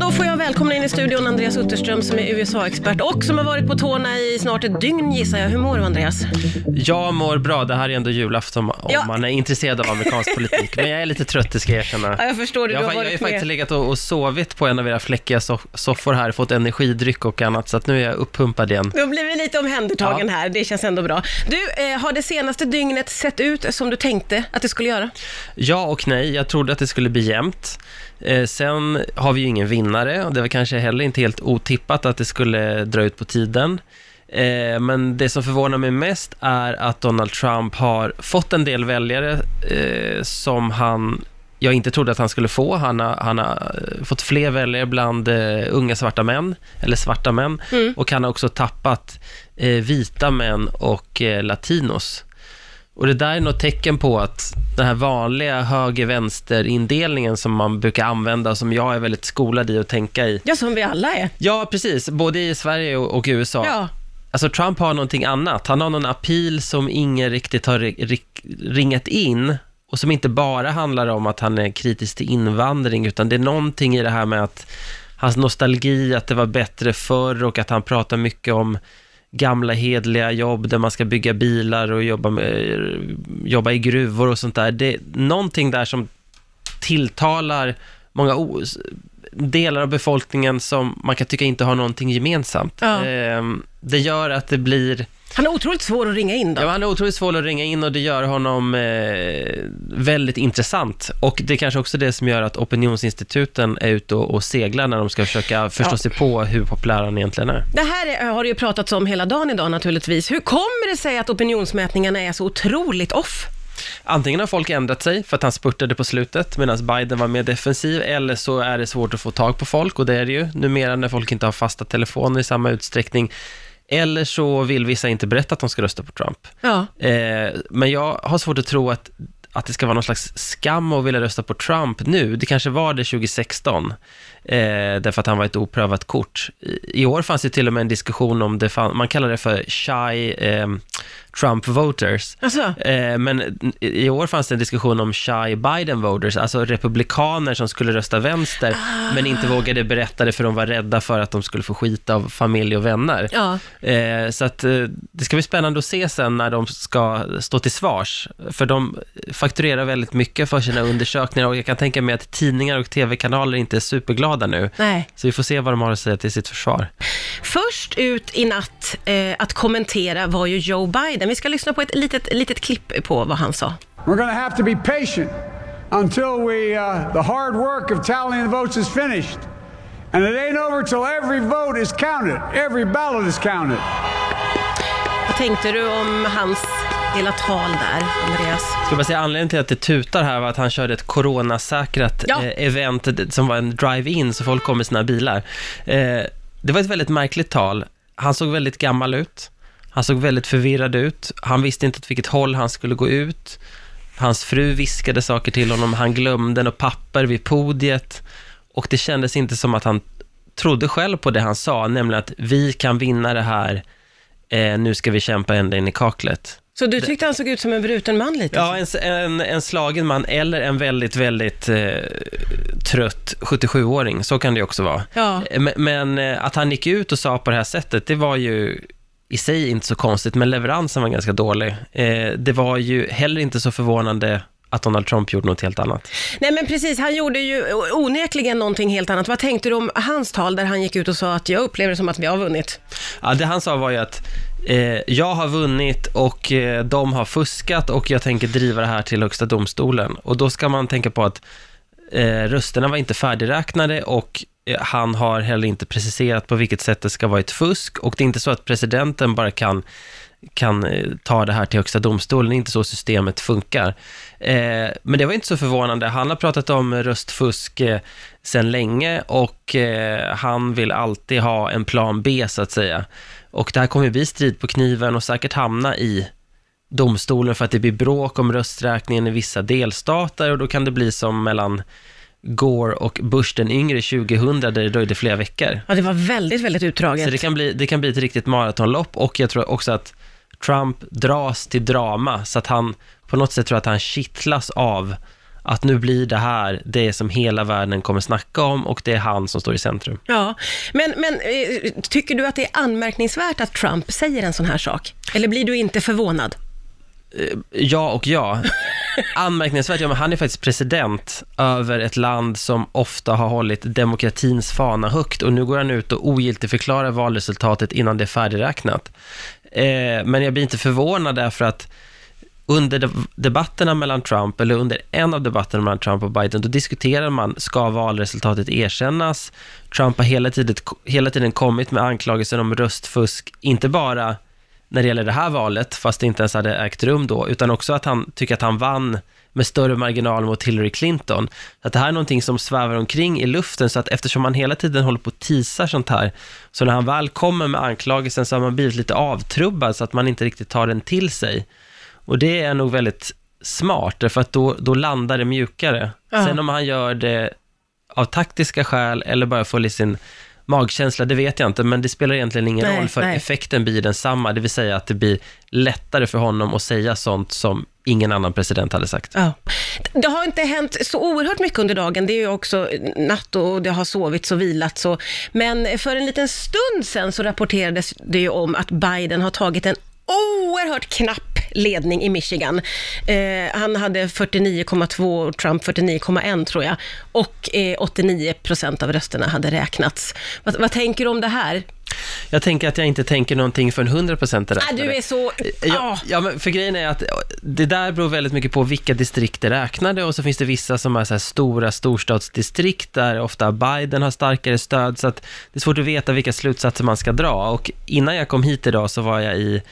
då får jag välkomna in i studion Andreas Utterström som är USA-expert och som har varit på tårna i snart ett dygn gissar jag. Hur mår du Andreas? Jag mår bra, det här är ändå julafton om Ja. man är intresserad av amerikansk politik. Men jag är lite trött, det ska jag erkänna. Ja, jag förstår det, Jag du har, har jag har faktiskt legat och, och sovit på en av era fläckiga soff- soffor här, fått energidryck och annat, så att nu är jag uppumpad igen. Du har blivit lite omhändertagen Ja. här, det känns ändå bra. Du, eh, har det senaste dygnet sett ut som du tänkte att det skulle göra? Ja och nej, jag trodde att det skulle bli jämnt. Eh, sen har vi ju ingen vinnare och det var kanske heller inte helt otippat att det skulle dra ut på tiden. Eh, men det som förvånar mig mest är att Donald Trump har fått en del väljare eh, som han jag inte trodde att han skulle få. Han har, han har fått fler väljare bland eh, unga svarta män, eller svarta män, och han har också tappat eh, vita män och eh, latinos. Och det där är något tecken på att den här vanliga höger-vänster-indelningen som man brukar använda som jag är väldigt skolad i att tänka i. Ja, som vi alla är. Ja, precis. Både i Sverige och, och USA. Ja. Alltså Trump har någonting annat. Han har någon appeal som ingen riktigt har ri- ri- ringat in och som inte bara handlar om att han är kritisk till invandring, utan det är någonting i det här med att hans nostalgi, att det var bättre förr och att han pratar mycket om gamla hedliga jobb där man ska bygga bilar och jobba, med, jobba i gruvor och sånt där. Det är någonting där som tilltalar många delar av befolkningen som man kan tycka inte har någonting gemensamt. Ja. Ehm, Det gör att det blir, Han är otroligt svår att ringa in då. ja, han är otroligt svår att ringa in och det gör honom eh, väldigt intressant. Och det är kanske också det som gör att opinionsinstituten är ute och, och seglar när de ska försöka förstå sig på hur populär han egentligen är. Det här är, har det ju pratats om hela dagen idag naturligtvis. Hur kommer det sig att opinionsmätningarna är så otroligt off? Antingen har folk ändrat sig för att han spurtade på slutet medan Biden var mer defensiv, eller så är det svårt att få tag på folk, och det är det ju numera när folk inte har fasta telefoner i samma utsträckning. Eller så vill vissa inte berätta att de ska rösta på Trump. Ja. Eh, men jag har svårt att tro att, att det ska vara någon slags skam att vilja rösta på Trump nu. Det kanske var det 2016, eh, därför att han var ett oprövat kort. I, I år fanns det till och med en diskussion om det, fann, man kallar det för shy eh, Trump voters. Alltså, Eh, men i i år fanns det en diskussion om shy Biden voters, alltså republikaner som skulle rösta vänster, men inte vågade berätta det för de var rädda för att de skulle få skit av familj och vänner. ja. Eh, så att eh, det ska bli spännande att se sen när de ska stå till svars, för de fakturerar väldigt mycket för sina undersökningar och jag kan tänka mig att tidningar och tv-kanaler inte är superglada nu. Nej. Så vi får se vad de har att säga till sitt försvar. Först ut i natt eh, att kommentera var ju Joe Biden. Vi ska lyssna på ett litet, litet klipp på vad han sa. We're to have to be patient until we, uh, the hard work of tallying the votes is finished. And it ain't over till every vote is counted, every ballot is counted. Vad tänkte du om hans hela tal där, Andreas? Ska bara säga anledningen till att det tutar här var att han körde ett coronasäkrat Ja. eh, event som var en drive-in, så folk kom med sina bilar. Eh, det var ett väldigt märkligt tal. Han såg väldigt gammal ut. Han såg väldigt förvirrad ut. Han visste inte åt vilket håll han skulle gå ut. Hans fru viskade saker till honom. Han glömde något papper vid podiet. Och det kändes inte som att han trodde själv på det han sa, nämligen att vi kan vinna det här. Eh, nu ska vi kämpa ända in i kaklet. Så du tyckte han såg ut som en bruten man lite? Ja, en, en, en slagen man eller en väldigt, väldigt eh, trött 77-åring. Så kan det också vara. Ja. Eh, Men, men eh, att han gick ut och sa på det här sättet, det var ju i sig inte så konstigt, men leveransen var ganska dålig. Eh, det var ju heller inte så förvånande att Donald Trump gjorde något helt annat. Nej men precis, han gjorde ju onekligen någonting helt annat. Vad tänkte du om hans tal där han gick ut och sa att jag upplever det som att vi har vunnit? Ja, det han sa var ju att eh, jag har vunnit och eh, de har fuskat och jag tänker driva det här till Högsta domstolen. Och då ska man tänka på att eh, rösterna var inte färdigräknade och eh, han har heller inte preciserat på vilket sätt det ska vara ett fusk. Och det är inte så att presidenten bara kan kan eh, ta det här till Högsta domstolen, det är inte så systemet funkar. Eh, men det var inte så förvånande, han har pratat om röstfusk eh, sedan länge och eh, han vill alltid ha en plan B så att säga. Och det här kommer ju bli strid på kniven och säkert hamna i domstolen för att det blir bråk om rösträkningen i vissa delstater och då kan det bli som mellan Gore och Bush den yngre 2000 där det dröjde flera veckor. Ja, det var väldigt, väldigt utdraget. Så det kan, bli, det kan bli ett riktigt maratonlopp och jag tror också att Trump dras till drama så att han på något sätt tror att han kittlas av att nu blir det här det som hela världen kommer snacka om och det är han som står i centrum. Ja, men, men eh, tycker du att det är anmärkningsvärt att Trump säger en sån här sak? Eller blir du inte förvånad? Ja och ja. Anmärkningsvärt, ja men han är faktiskt president över ett land som ofta har hållit demokratins fana högt och nu går han ut och ogiltigförklarar valresultatet innan det är färdigräknat. Eh, men jag blir inte förvånad därför att under debatterna mellan Trump, eller under en av debatterna mellan Trump och Biden, då diskuterar man, ska valresultatet erkännas? Trump har hela tiden, hela tiden kommit med anklagelser om röstfusk, inte bara när det gäller det här valet, fast det inte ens hade ägt rum då, utan också att han tycker att han vann med större marginal mot Hillary Clinton. Så att det här är någonting som svävar omkring i luften, så att eftersom han hela tiden håller på och teasar sånt här, så när han väl kommer med anklagelsen så har man blivit lite avtrubbad, så att man inte riktigt tar den till sig. Och det är nog väldigt smart, därför att då, då landar det mjukare. Ja. Sen om han gör det av taktiska skäl eller bara följer sin magkänsla, det vet jag inte, men det spelar egentligen ingen Nej, roll, för nej. effekten blir densamma, det vill säga att det blir lättare för honom att säga sånt som ingen annan president hade sagt. Ja. Det har inte hänt så oerhört mycket under dagen. Det är ju också natt och det har sovits och vilats. Och, men för en liten stund sen så rapporterades det ju om att Biden har tagit en oerhört knapp ledning i Michigan. Eh, han hade 49,2 och Trump 49,1 tror jag. Och eh, 89 procent av rösterna hade räknats. Vad, vad tänker du om det här? Jag tänker att jag inte tänker någonting för en 100% är Ah, du är så... Ja, Ah. ja, men för grejen är att det där beror väldigt mycket på vilka distrikt det räknade och så finns det vissa som är så här stora storstadsdistrikt där ofta Biden har starkare stöd så att det är svårt att veta vilka slutsatser man ska dra och innan jag kom hit idag så var jag i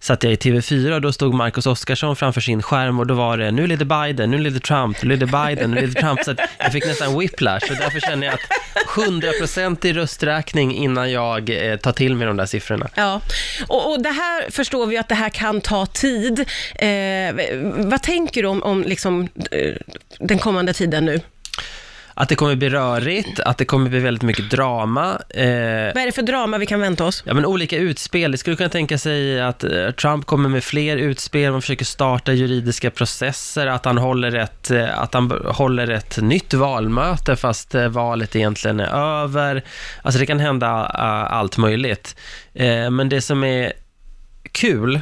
satt jag i TV4 och då stod Marcus Oskarsson framför sin skärm och då var det nu leder Biden, nu leder Trump, nu leder Biden, nu leder Trump. Så jag fick nästan whiplash och därför känner jag att 100% i rösträkning innan jag eh, tar till mig de där siffrorna. Ja, och, och det här förstår vi att det här kan ta tid. Eh, vad tänker du om, om liksom, eh, den kommande tiden nu? Att det kommer bli rörigt, att det kommer bli väldigt mycket drama. Eh, Vad är det för drama vi kan vänta oss? ja, men olika utspel. Det skulle kunna tänka sig att eh, Trump kommer med fler utspel, man försöker starta juridiska processer, att han håller ett, eh, att han håller ett nytt valmöte fast eh, valet egentligen är över. Alltså det kan hända eh, allt möjligt. Eh, men det som är kul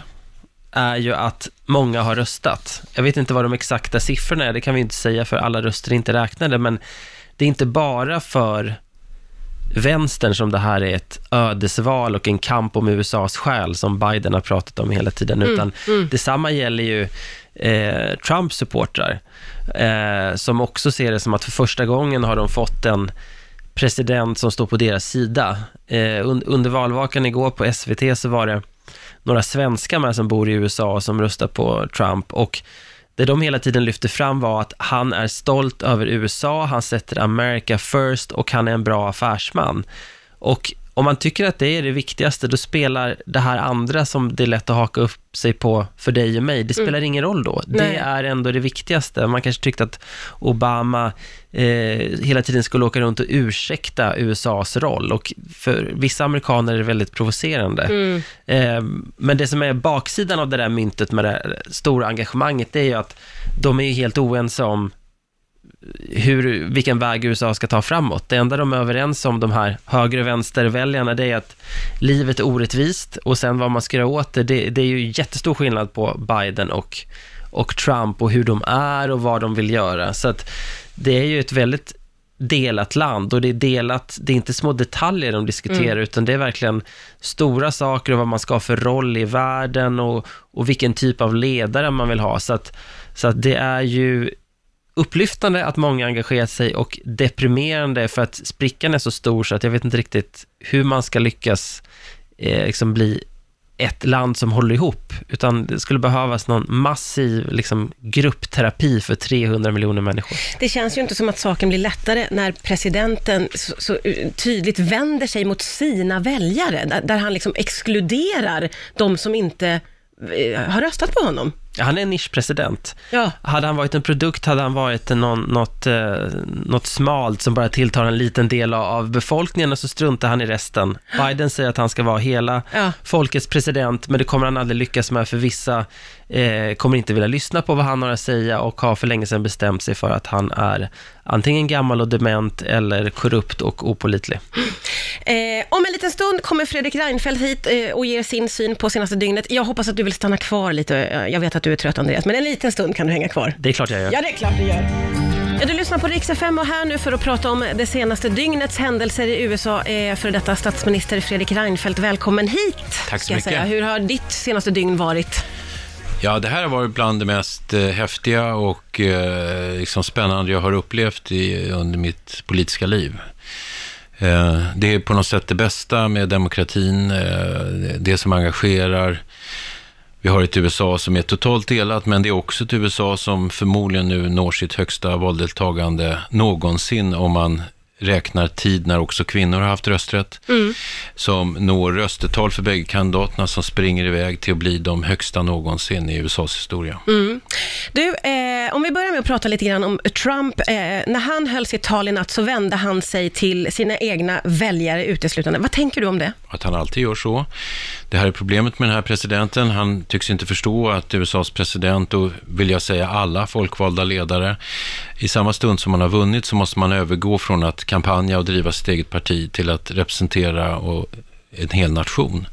är ju att många har röstat. Jag vet inte vad de exakta siffrorna är, det kan vi inte säga för alla röster är inte räknade, men det är inte bara för vänstern som det här är ett ödesval och en kamp om USAs själ som Biden har pratat om hela tiden, utan detsamma gäller ju eh, Trumps supportrar eh, som också ser det som att för första gången har de fått en president som står på deras sida. Eh, un- under valvakan igår på SVT så var det några svenskar med som bor i USA och som röstar på Trump och det de hela tiden lyfte fram var att han är stolt över USA, han sätter America first och han är en bra affärsman. Och om man tycker att det är det viktigaste, då spelar det här andra som det är lätt att haka upp sig på för dig och mig, det spelar ingen roll då. Nej. Det är ändå det viktigaste. Man kanske tyckte att Obama eh, hela tiden skulle åka runt och ursäkta USAs roll och för vissa amerikaner är det väldigt provocerande. Eh, men det som är baksidan av det där myntet med det stora engagemanget, det är ju att de är helt oense om hur, vilken väg USA ska ta framåt. Det enda de är överens om, de här höger och vänsterväljarna, det är att livet är orättvist och sen vad man ska göra åt det, det, det är ju jättestor skillnad på Biden och, och Trump och hur de är och vad de vill göra. Så att det är ju ett väldigt delat land och det är delat, det är inte små detaljer de diskuterar utan det är verkligen stora saker och vad man ska ha för roll i världen och, och vilken typ av ledare man vill ha. Så att, så att det är ju upplyftande att många engagerar sig och deprimerande för att sprickan är så stor så att jag vet inte riktigt hur man ska lyckas eh, liksom bli ett land som håller ihop, utan det skulle behövas någon massiv liksom, gruppterapi för 300 miljoner människor. Det känns ju inte som att saken blir lättare när presidenten så, så eh, tydligt vänder sig mot sina väljare, där, där han liksom exkluderar de som inte eh, har röstat på honom. Han är en nischpresident. Ja. Hade han varit en produkt hade han varit någon, något, eh, något smalt som bara tilltar en liten del av, befolkningen och så struntar han i resten. Biden säger att han ska vara hela Ja. folkets president, men det kommer han aldrig lyckas med för vissa eh, kommer inte vilja lyssna på vad han har att säga och har för länge sedan bestämt sig för att han är antingen gammal och dement eller korrupt och opålitlig. Eh, om en liten stund kommer Fredrik Reinfeldt hit eh, och ger sin syn på senaste dygnet. Jag hoppas att du vill stanna kvar lite. Eh, Jag vet att du är trött Andreas, men en liten stund kan du hänga kvar. Det är klart jag gör. Ja, det är klart du gör. Ja, du lyssnar på Rix FM och här nu för att prata om det senaste dygnets händelser i USA är för detta statsminister Fredrik Reinfeldt. Välkommen hit! Tack så mycket. Säga. Hur har ditt senaste dygn varit? Ja, det här har varit bland det mest eh, häftiga och eh, liksom spännande jag har upplevt i, under mitt politiska liv. Eh, det är på något sätt det bästa med demokratin, eh, det som engagerar. Vi har ett USA som är totalt delat, men det är också ett USA som förmodligen nu når sitt högsta valdeltagande någonsin om man räknar tid när också kvinnor har haft rösträtt. Som når röstetal för bägge kandidaterna som springer iväg till att bli de högsta någonsin i USAs historia. Du, eh, om vi börjar med att prata lite grann om Trump. Eh, när han höll sitt tal i natt så vände han sig till sina egna väljare uteslutande. Vad tänker du om det? Att han alltid gör så. Det här är problemet med den här presidenten. Han tycks inte förstå att USAs president och vill jag säga alla folkvalda ledare, i samma stund som man har vunnit så måste man övergå från att kampanja och driva sitt eget parti till att representera och en hel nation.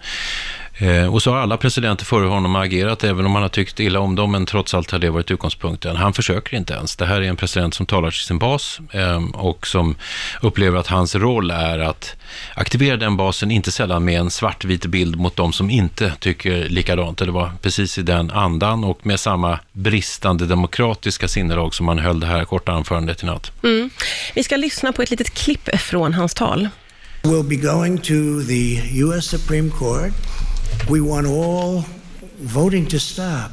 Eh, och så har alla presidenter före honom agerat, även om man har tyckt illa om dem, men trots allt har det varit utgångspunkten. Han försöker inte ens. Det här är en president som talar till sin bas eh, och som upplever att hans roll är att aktivera den basen, inte sällan med en svartvit bild mot de som inte tycker likadant. Det var precis i den andan och med samma bristande demokratiska sinnelag som han höll det här korta anförandet i natt. Vi ska lyssna på ett litet klipp från hans tal. We'll be going to the U.S. Supreme Court. We want all voting to stop.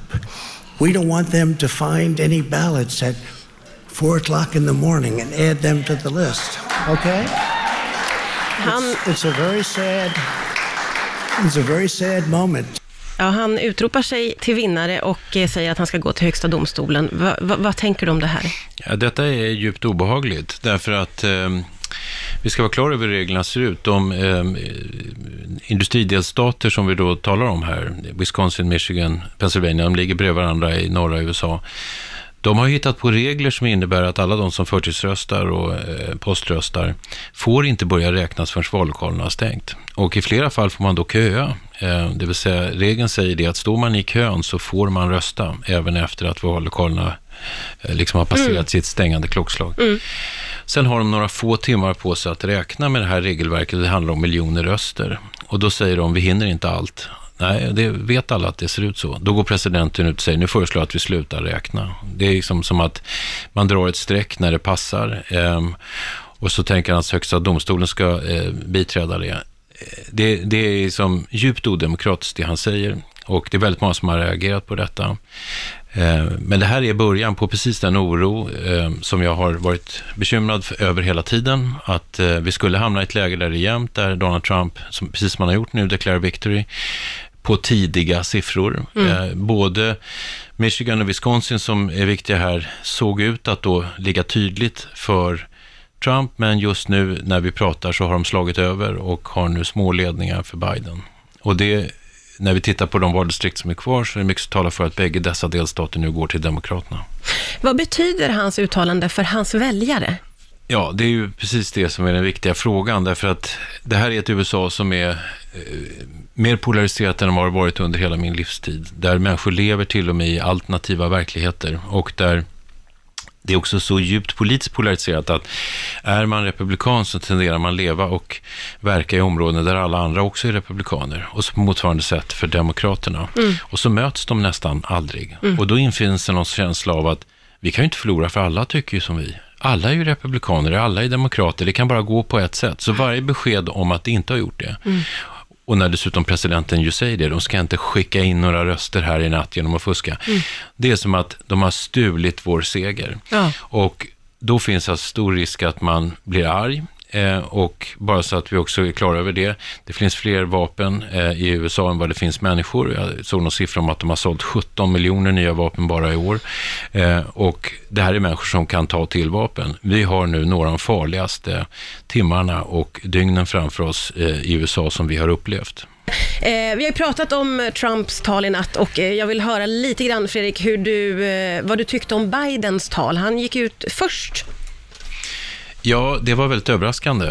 We don't want them to find any ballots at four o'clock in the morning and add them to the list. Okay? Han, It's, it's a very sad. It's a very sad moment. ja, han utropar sig till vinnare och eh, säger att han ska gå till Högsta domstolen. Va, va, vad tänker du om det här? Ja, detta är djupt obehagligt, därför att eh, vi ska vara klara över hur reglerna ser ut. De eh, industridelstater som vi då talar om här, Wisconsin, Michigan, Pennsylvania, de ligger bredvid varandra i norra USA. De har hittat på regler som innebär att alla de som förtidsröstar och eh, poströstar får inte börja räknas förrän vallokalerna har stängt. Och i flera fall får man då köa. Eh, det vill säga, regeln säger det att står man i kön så får man rösta även efter att vallokalerna eh, liksom har passerat sitt stängande klockslag. Sen har de några få timmar på sig att räkna med det här regelverket. Det handlar om miljoner röster. Och då säger de, vi hinner inte allt. Nej, det vet alla att det ser ut så. Då går presidenten ut och säger, nu föreslår jag att vi slutar räkna. Det är liksom som att man drar ett streck när det passar. Ehm, och så tänker han att högsta domstolen ska eh, biträda det. Det. Det är som djupt odemokratiskt det han säger. Och det är väldigt många som har reagerat på detta. Eh, Men det här är början på precis den oro eh, som jag har varit bekymrad över hela tiden. Att eh, vi skulle hamna i ett läge där det är jämnt, där Donald Trump, som, precis som han har gjort nu, deklarerar victory på tidiga siffror. Eh, både Michigan och Wisconsin som är viktiga här såg ut att då ligga tydligt för Trump, men just nu när vi pratar så har de slagit över och har nu små ledningar för Biden. Och det, när vi tittar på de valdistrikt som är kvar så är det mycket som talar för att bägge dessa delstater nu går till Demokraterna. Vad betyder hans uttalande för hans väljare? Ja, det är ju precis det som är den viktiga frågan, därför att det här är ett USA som är eh, mer polariserat än vad det har varit under hela min livstid, där människor lever till och med i alternativa verkligheter och där det är också så djupt politiskt polariserat att är man republikan så tenderar man leva och verka i områden där alla andra också är republikaner. Och så på motsvarande sätt för demokraterna. Och så möts de nästan aldrig. Och då infinner sig någon känsla av att vi kan ju inte förlora för alla tycker ju som vi. Alla är ju republikaner, alla är demokrater, det kan bara gå på ett sätt. Så varje besked om att det inte har gjort det. Och när dessutom presidenten ju säger det, de ska inte skicka in några röster här i natt genom att fuska. Det är som att de har stulit vår seger. Ja. Och då finns alltså stor risk att man blir arg. Eh, och bara så att vi också är klara över det, det finns fler vapen eh, i USA än vad det finns människor. Jag såg någon siffra om att de har sålt 17 miljoner nya vapen bara i år. Eh, och det här är människor som kan ta till vapen. Vi har nu några av de farligaste timmarna och dygnen framför oss eh, i USA som vi har upplevt. Eh, vi har ju pratat om Trumps tal i natt och eh, jag vill höra lite grann, Fredrik, hur du, eh, vad du tyckte om Bidens tal. Han gick ut först. Ja, det var väldigt överraskande.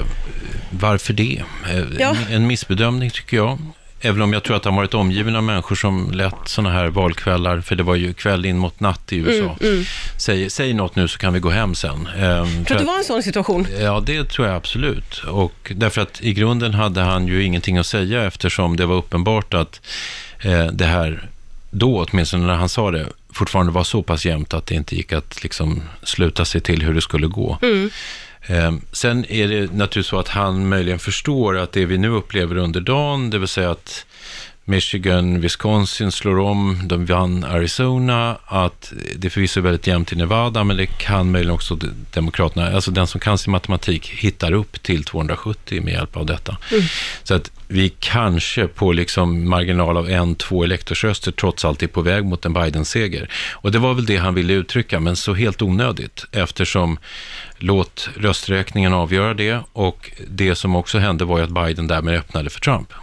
Varför det? Eh, Ja. En missbedömning tycker jag. Även om jag tror att han varit omgiven av människor som lett sådana här valkvällar, för det var ju kväll in mot natt i USA. Säg, säg något nu så kan vi gå hem sen. Ehm, Tror du att det var en sån situation? Ja, det tror jag absolut. Och därför att i grunden hade han ju ingenting att säga eftersom det var uppenbart att eh, det här, då åtminstone när han sa det, fortfarande var så pass jämnt att det inte gick att liksom sluta sig till hur det skulle gå. Eh, Ehm, sen är det naturligtvis så att han möjligen förstår att det vi nu upplever under dagen, det vill säga att Michigan, Wisconsin slår om, de vann Arizona, att det förvisso är väldigt jämnt i Nevada, men det kan möjligen också de- Demokraterna, alltså den som kan sin matematik, hittar upp till 270 med hjälp av detta. Så att vi kanske på liksom marginal av en, två elektorsröster trots allt är på väg mot en Biden-seger. Och det var väl det han ville uttrycka, men så helt onödigt eftersom låt rösträkningen avgöra det och det som också hände var ju att Biden därmed öppnade för Trump.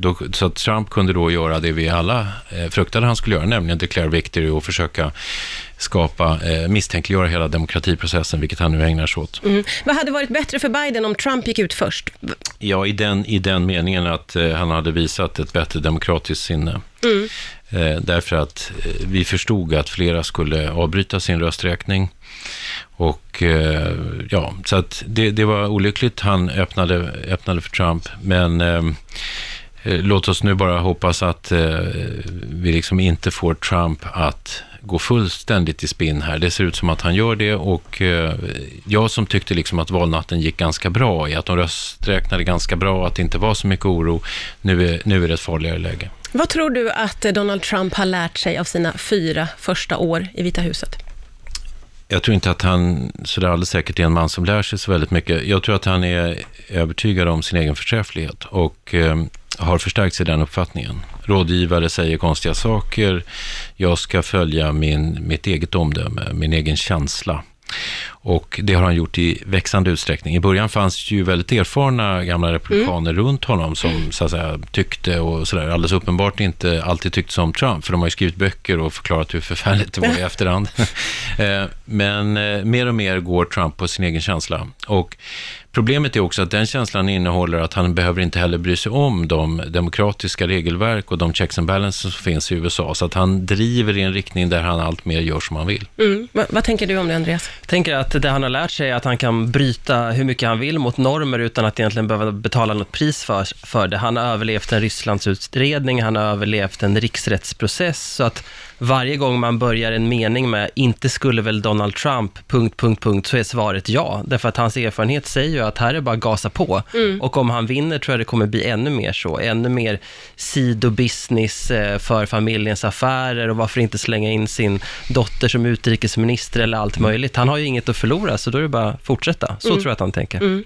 Då, så att Trump kunde då göra det vi alla eh, fruktade han skulle göra, nämligen declare victory och försöka skapa, eh, misstänkliggöra hela demokratiprocessen, vilket han nu ägnar sig åt. Mm. Vad hade varit bättre för Biden om Trump gick ut först? Ja, i den, i den meningen att eh, han hade visat ett bättre demokratiskt sinne. Eh, därför att eh, vi förstod att flera skulle avbryta sin rösträkning. Och eh, ja, så att det, det var olyckligt. Han öppnade, öppnade för Trump, men eh, låt oss nu bara hoppas att eh, vi liksom inte får Trump att gå fullständigt i spinn här. Det ser ut som att han gör det och eh, jag som tyckte liksom att valnatten gick ganska bra i att de rösträknade ganska bra, att det inte var så mycket oro. Nu är, nu är det ett farligare läge. Vad tror du att eh, Donald Trump har lärt sig av sina fyra första år i Vita huset? Jag tror inte att han så där alldeles säkert är en man som lär sig så väldigt mycket. Jag tror att han är övertygad om sin egen förträfflighet och eh, har förstärkts i den uppfattningen. Rådgivare säger konstiga saker. Jag ska följa min, mitt eget omdöme, min egen känsla. Och det har han gjort i växande utsträckning. I början fanns ju väldigt erfarna gamla republikaner runt honom som så att säga, tyckte och sådär alldeles uppenbart inte alltid tyckte som Trump, för de har ju skrivit böcker och förklarat hur förfärligt det var i efterhand. Eh, Men eh, mer och mer går Trump på sin egen känsla. Och Problemet är också att den känslan innehåller att han behöver inte heller bry sig om de demokratiska regelverk och de checks and balances som finns i USA. Så att han driver i en riktning där han allt mer gör som han vill. Mm. Va, vad tänker du om det, Andreas? Jag tänker att det han har lärt sig är att han kan bryta hur mycket han vill mot normer utan att egentligen behöva betala något pris för, för det. Han har överlevt en Rysslandsutredning, han har överlevt en riksrättsprocess, så att varje gång man börjar en mening med “inte skulle väl Donald Trump...” punkt, punkt, punkt, så är svaret ja. Därför att hans erfarenhet säger ju att här är bara att gasa på. Och om han vinner tror jag det kommer bli ännu mer så. Ännu mer sidobusiness eh, för familjens affärer och varför inte slänga in sin dotter som utrikesminister eller allt möjligt. Han har ju inget att förlora, så då är det bara att fortsätta. Så tror jag att han tänker.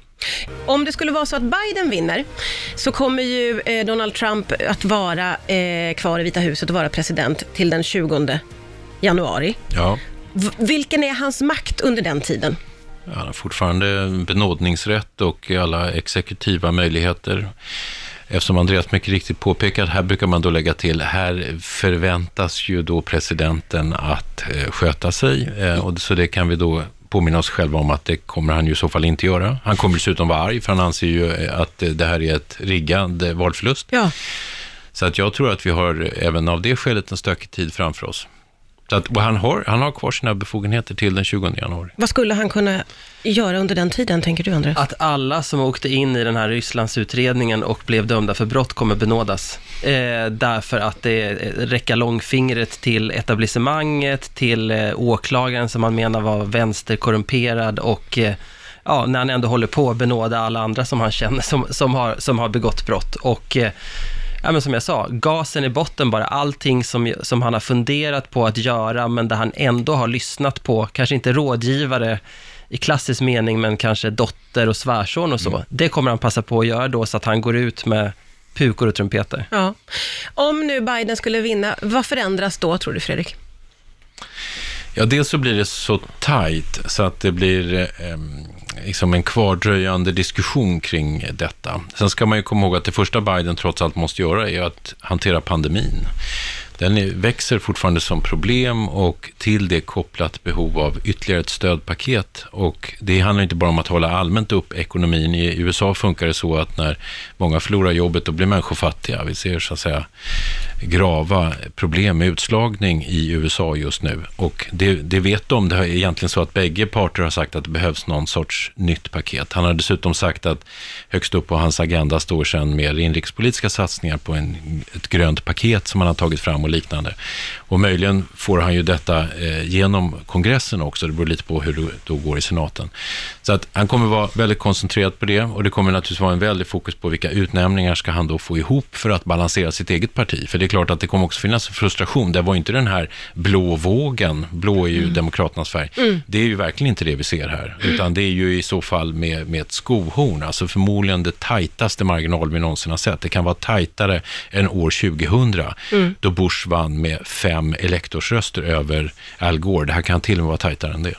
Om det skulle vara så att Biden vinner, så kommer ju eh, Donald Trump att vara eh, kvar i Vita huset och vara president till den 20 januari. Ja. V- vilken är hans makt under den tiden? Han har fortfarande benådningsrätt och alla exekutiva möjligheter. Eftersom Andreas mycket riktigt påpekar, här brukar man då lägga till, här förväntas ju då presidenten att eh, sköta sig. Och så det kan vi då påminna oss själva om att det kommer han ju i så fall inte göra. Han kommer dessutom vara arg, för han anser ju eh, att eh, det här är ett riggad eh, valförlust. Ja. Så att jag tror att vi har även av det skälet en stökig tid framför oss. Så att, han, har, han har kvar sina befogenheter till den 20 januari. Vad skulle han kunna göra under den tiden, tänker du, Andreas? Att alla som åkte in i den här Rysslandsutredningen och blev dömda för brott kommer benådas. Eh, därför att det räcker långfingret till etablissemanget, till eh, åklagaren som man menar var vänsterkorrumperad och eh, ja, när han ändå håller på att benåda alla andra som han känner som, som, har, som har begått brott. Och eh, ja, men som jag sa, gasen i botten bara, allting som, som han har funderat på att göra, men där han ändå har lyssnat på, kanske inte rådgivare i klassisk mening, men kanske dotter och svärson och så. Mm. Det kommer han passa på att göra då, så att han går ut med pukor och trumpeter. Ja. Om nu Biden skulle vinna, vad förändras då, tror du Fredrik? Ja, dels så blir det så tajt så att det blir eh, liksom en kvardröjande diskussion kring detta. Sen ska man ju komma ihåg att det första Biden trots allt måste göra är att hantera pandemin. Den växer fortfarande som problem och till det kopplat behov av ytterligare ett stödpaket. Och det handlar inte bara om att hålla allmänt upp ekonomin. I USA funkar det så att när många förlorar jobbet, då blir människor fattiga. Vi ser så att säga grava problem med utslagning i USA just nu. Och det, det vet de. Det är egentligen så att bägge parter har sagt att det behövs någon sorts nytt paket. Han har dessutom sagt att högst upp på hans agenda står sedan mer inrikespolitiska satsningar på en, ett grönt paket som han har tagit fram och liknande. Och möjligen får han ju detta eh, genom kongressen också. Det beror lite på hur det då går i senaten. Så att han kommer vara väldigt koncentrerad på det och det kommer naturligtvis vara en väldig fokus på vilka utnämningar ska han då få ihop för att balansera sitt eget parti. För det är klart att det kommer också finnas frustration. Det var inte den här blå vågen, blå är ju Demokraternas färg. Det är ju verkligen inte det vi ser här, utan det är ju i så fall med, med ett skohorn, alltså förmodligen det tajtaste marginal vi någonsin har sett. Det kan vara tajtare än år 2000, då Bush vann med fem elektorsröster över Al Gore. Det här kan till och med vara tajtare än det.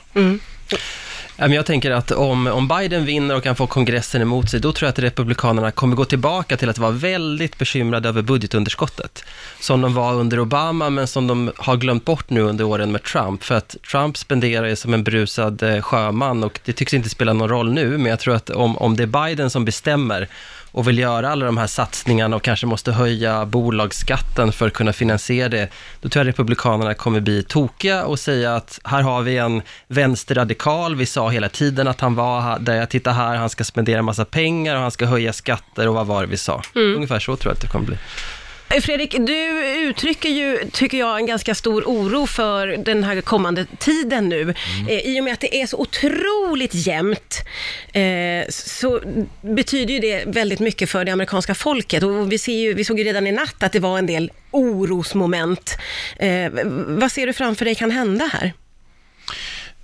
Ja, men Jag tänker att om, om Biden vinner och kan få kongressen emot sig, då tror jag att Republikanerna kommer gå tillbaka till att vara väldigt bekymrade över budgetunderskottet. Som de var under Obama, men som de har glömt bort nu under åren med Trump. För att Trump spenderar ju som en brusad eh, sjöman och det tycks inte spela någon roll nu, men jag tror att om, om det är Biden som bestämmer och vill göra alla de här satsningarna och kanske måste höja bolagsskatten för att kunna finansiera det, då tror jag Republikanerna kommer bli tokiga och säga att här har vi en vänsterradikal, vi sa hela tiden att han var här, där jag tittar här, han ska spendera en massa pengar och han ska höja skatter och vad var det vi sa? Ungefär så tror jag att det kommer bli. Fredrik, du uttrycker ju, tycker jag, en ganska stor oro för den här kommande tiden nu. Eh, I och med att det är så otroligt jämnt, eh, så betyder ju det väldigt mycket för det amerikanska folket. Och vi, ser ju, vi såg ju redan i natt att det var en del orosmoment. Eh, vad ser du framför dig kan hända här?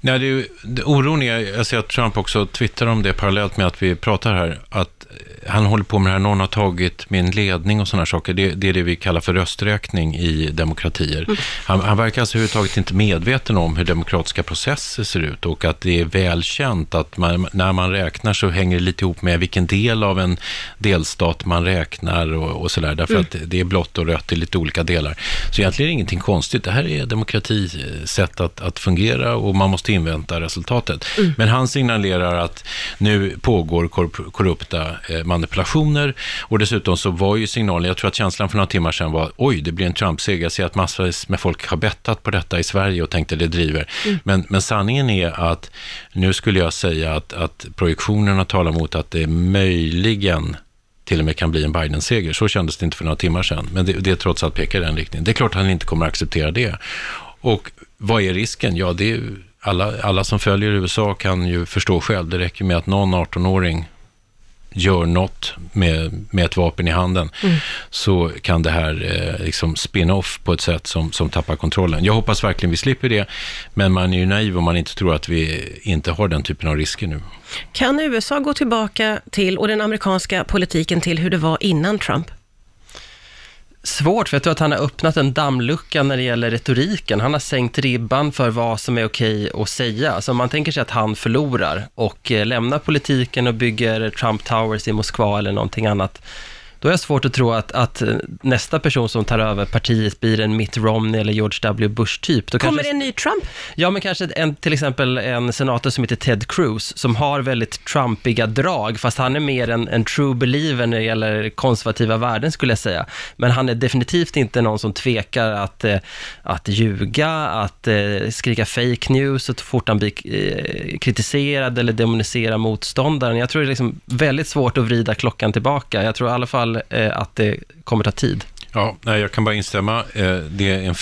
Nej, det är, ju- det, oron är, jag ser att Trump också twittrar om det parallellt med att vi pratar här, att han håller på med det här, någon har tagit min ledning och sådana saker. Det, det är det vi kallar för rösträkning i demokratier. Han, han verkar alltså överhuvudtaget inte medveten om hur demokratiska processer ser ut och att det är välkänt att man, när man räknar så hänger det lite ihop med vilken del av en delstat man räknar och, och sådär, därför att det är blått och rött i lite olika delar. Så egentligen är det ingenting konstigt. Det här är demokrati sätt att, att fungera och man måste invänta resultatet. Men han signalerar att nu pågår korrup- korrupta eh, manipulationer och dessutom så var ju signalen, jag tror att känslan för några timmar sedan var oj, det blir en Trump-seger. Jag ser att massvis med folk har bettat på detta i Sverige och tänkte det driver. Men, men sanningen är att nu skulle jag säga att, att projektionerna talar mot att det möjligen till och med kan bli en Biden-seger. Så kändes det inte för några timmar sedan, men det, det trots allt pekar i den riktningen. Det är klart att han inte kommer att acceptera det. Och vad är risken? Ja, det är alla, alla som följer USA kan ju förstå själv. Det räcker med att någon 18-åring gör något med, med ett vapen i handen, så kan det här eh, liksom spinna off på ett sätt som, som tappar kontrollen. Jag hoppas verkligen vi slipper det, men man är ju naiv om man inte tror att vi inte har den typen av risker nu. Kan USA gå tillbaka till, och den amerikanska politiken till hur det var innan Trump? Svårt, för jag tror att han har öppnat en dammlucka när det gäller retoriken. Han har sänkt ribban för vad som är okej att säga. Så om man tänker sig att han förlorar och eh, lämnar politiken och bygger Trump Towers i Moskva eller någonting annat, då är jag svårt att tro att, att eh, nästa person som tar över partiet blir en Mitt Romney eller George W. Bush-typ. Kommer kanske- det en ny Trump? Ja, men kanske en, till exempel en senator som heter Ted Cruz, som har väldigt trumpiga drag, fast han är mer en, en true believer när det gäller konservativa värden, skulle jag säga. Men han är definitivt inte någon som tvekar att, eh, att ljuga, att eh, skrika fake news så fort han blir kritiserad eller demonisera motståndaren. Jag tror det är liksom väldigt svårt att vrida klockan tillbaka. Jag tror i alla fall eh, att det kommer ta tid. Ja, nej, jag kan bara instämma. Eh, Det är en,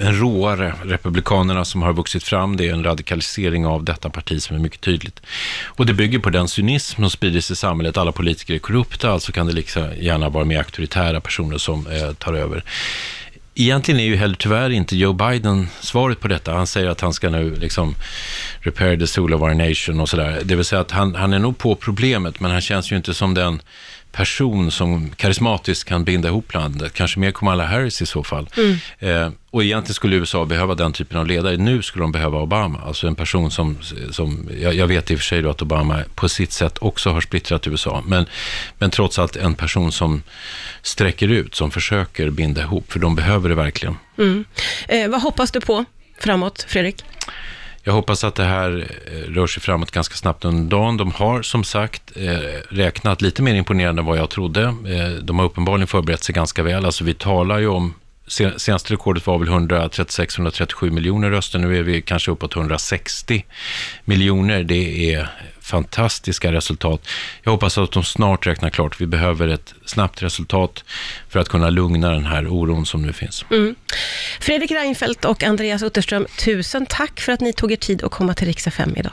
en råare republikanerna som har vuxit fram. Det är en radikalisering av detta parti som är mycket tydligt. Och det bygger på den cynism som sprider sig i samhället. Alla politiker är korrupta, alltså kan det liksom gärna vara mer auktoritära personer som eh, tar över. egentligen är ju heller tyvärr inte Joe Biden svaret på detta. Han säger att han ska nu liksom repair the soul of our nation och sådär. Det vill säga att han, han är nog på problemet, men han känns ju inte som den person som karismatiskt kan binda ihop landet. Kanske mer Kamala Harris i så fall. Mm. Eh, och egentligen skulle USA behöva den typen av ledare. Nu skulle de behöva Obama. Alltså en person som, som jag, jag vet i och för sig att Obama på sitt sätt också har splittrat USA. Men, men trots allt en person som sträcker ut, som försöker binda ihop. För de behöver det verkligen. Mm. Eh, vad hoppas du på framåt, Fredrik? Jag hoppas att det här eh, rör sig framåt ganska snabbt under dagen. De har som sagt eh, räknat lite mer imponerande än vad jag trodde. Eh, de har uppenbarligen förberett sig ganska väl. Alltså vi talar ju om Senaste rekordet var väl 136-137 miljoner röster. Nu är vi kanske uppåt 160 miljoner. Det är fantastiska resultat. Jag hoppas att de snart räknar klart. Vi behöver ett snabbt resultat för att kunna lugna den här oron som nu finns. Mm. Fredrik Reinfeldt och Andreas Utterström, tusen tack för att ni tog er tid att komma till Riksa 5 idag.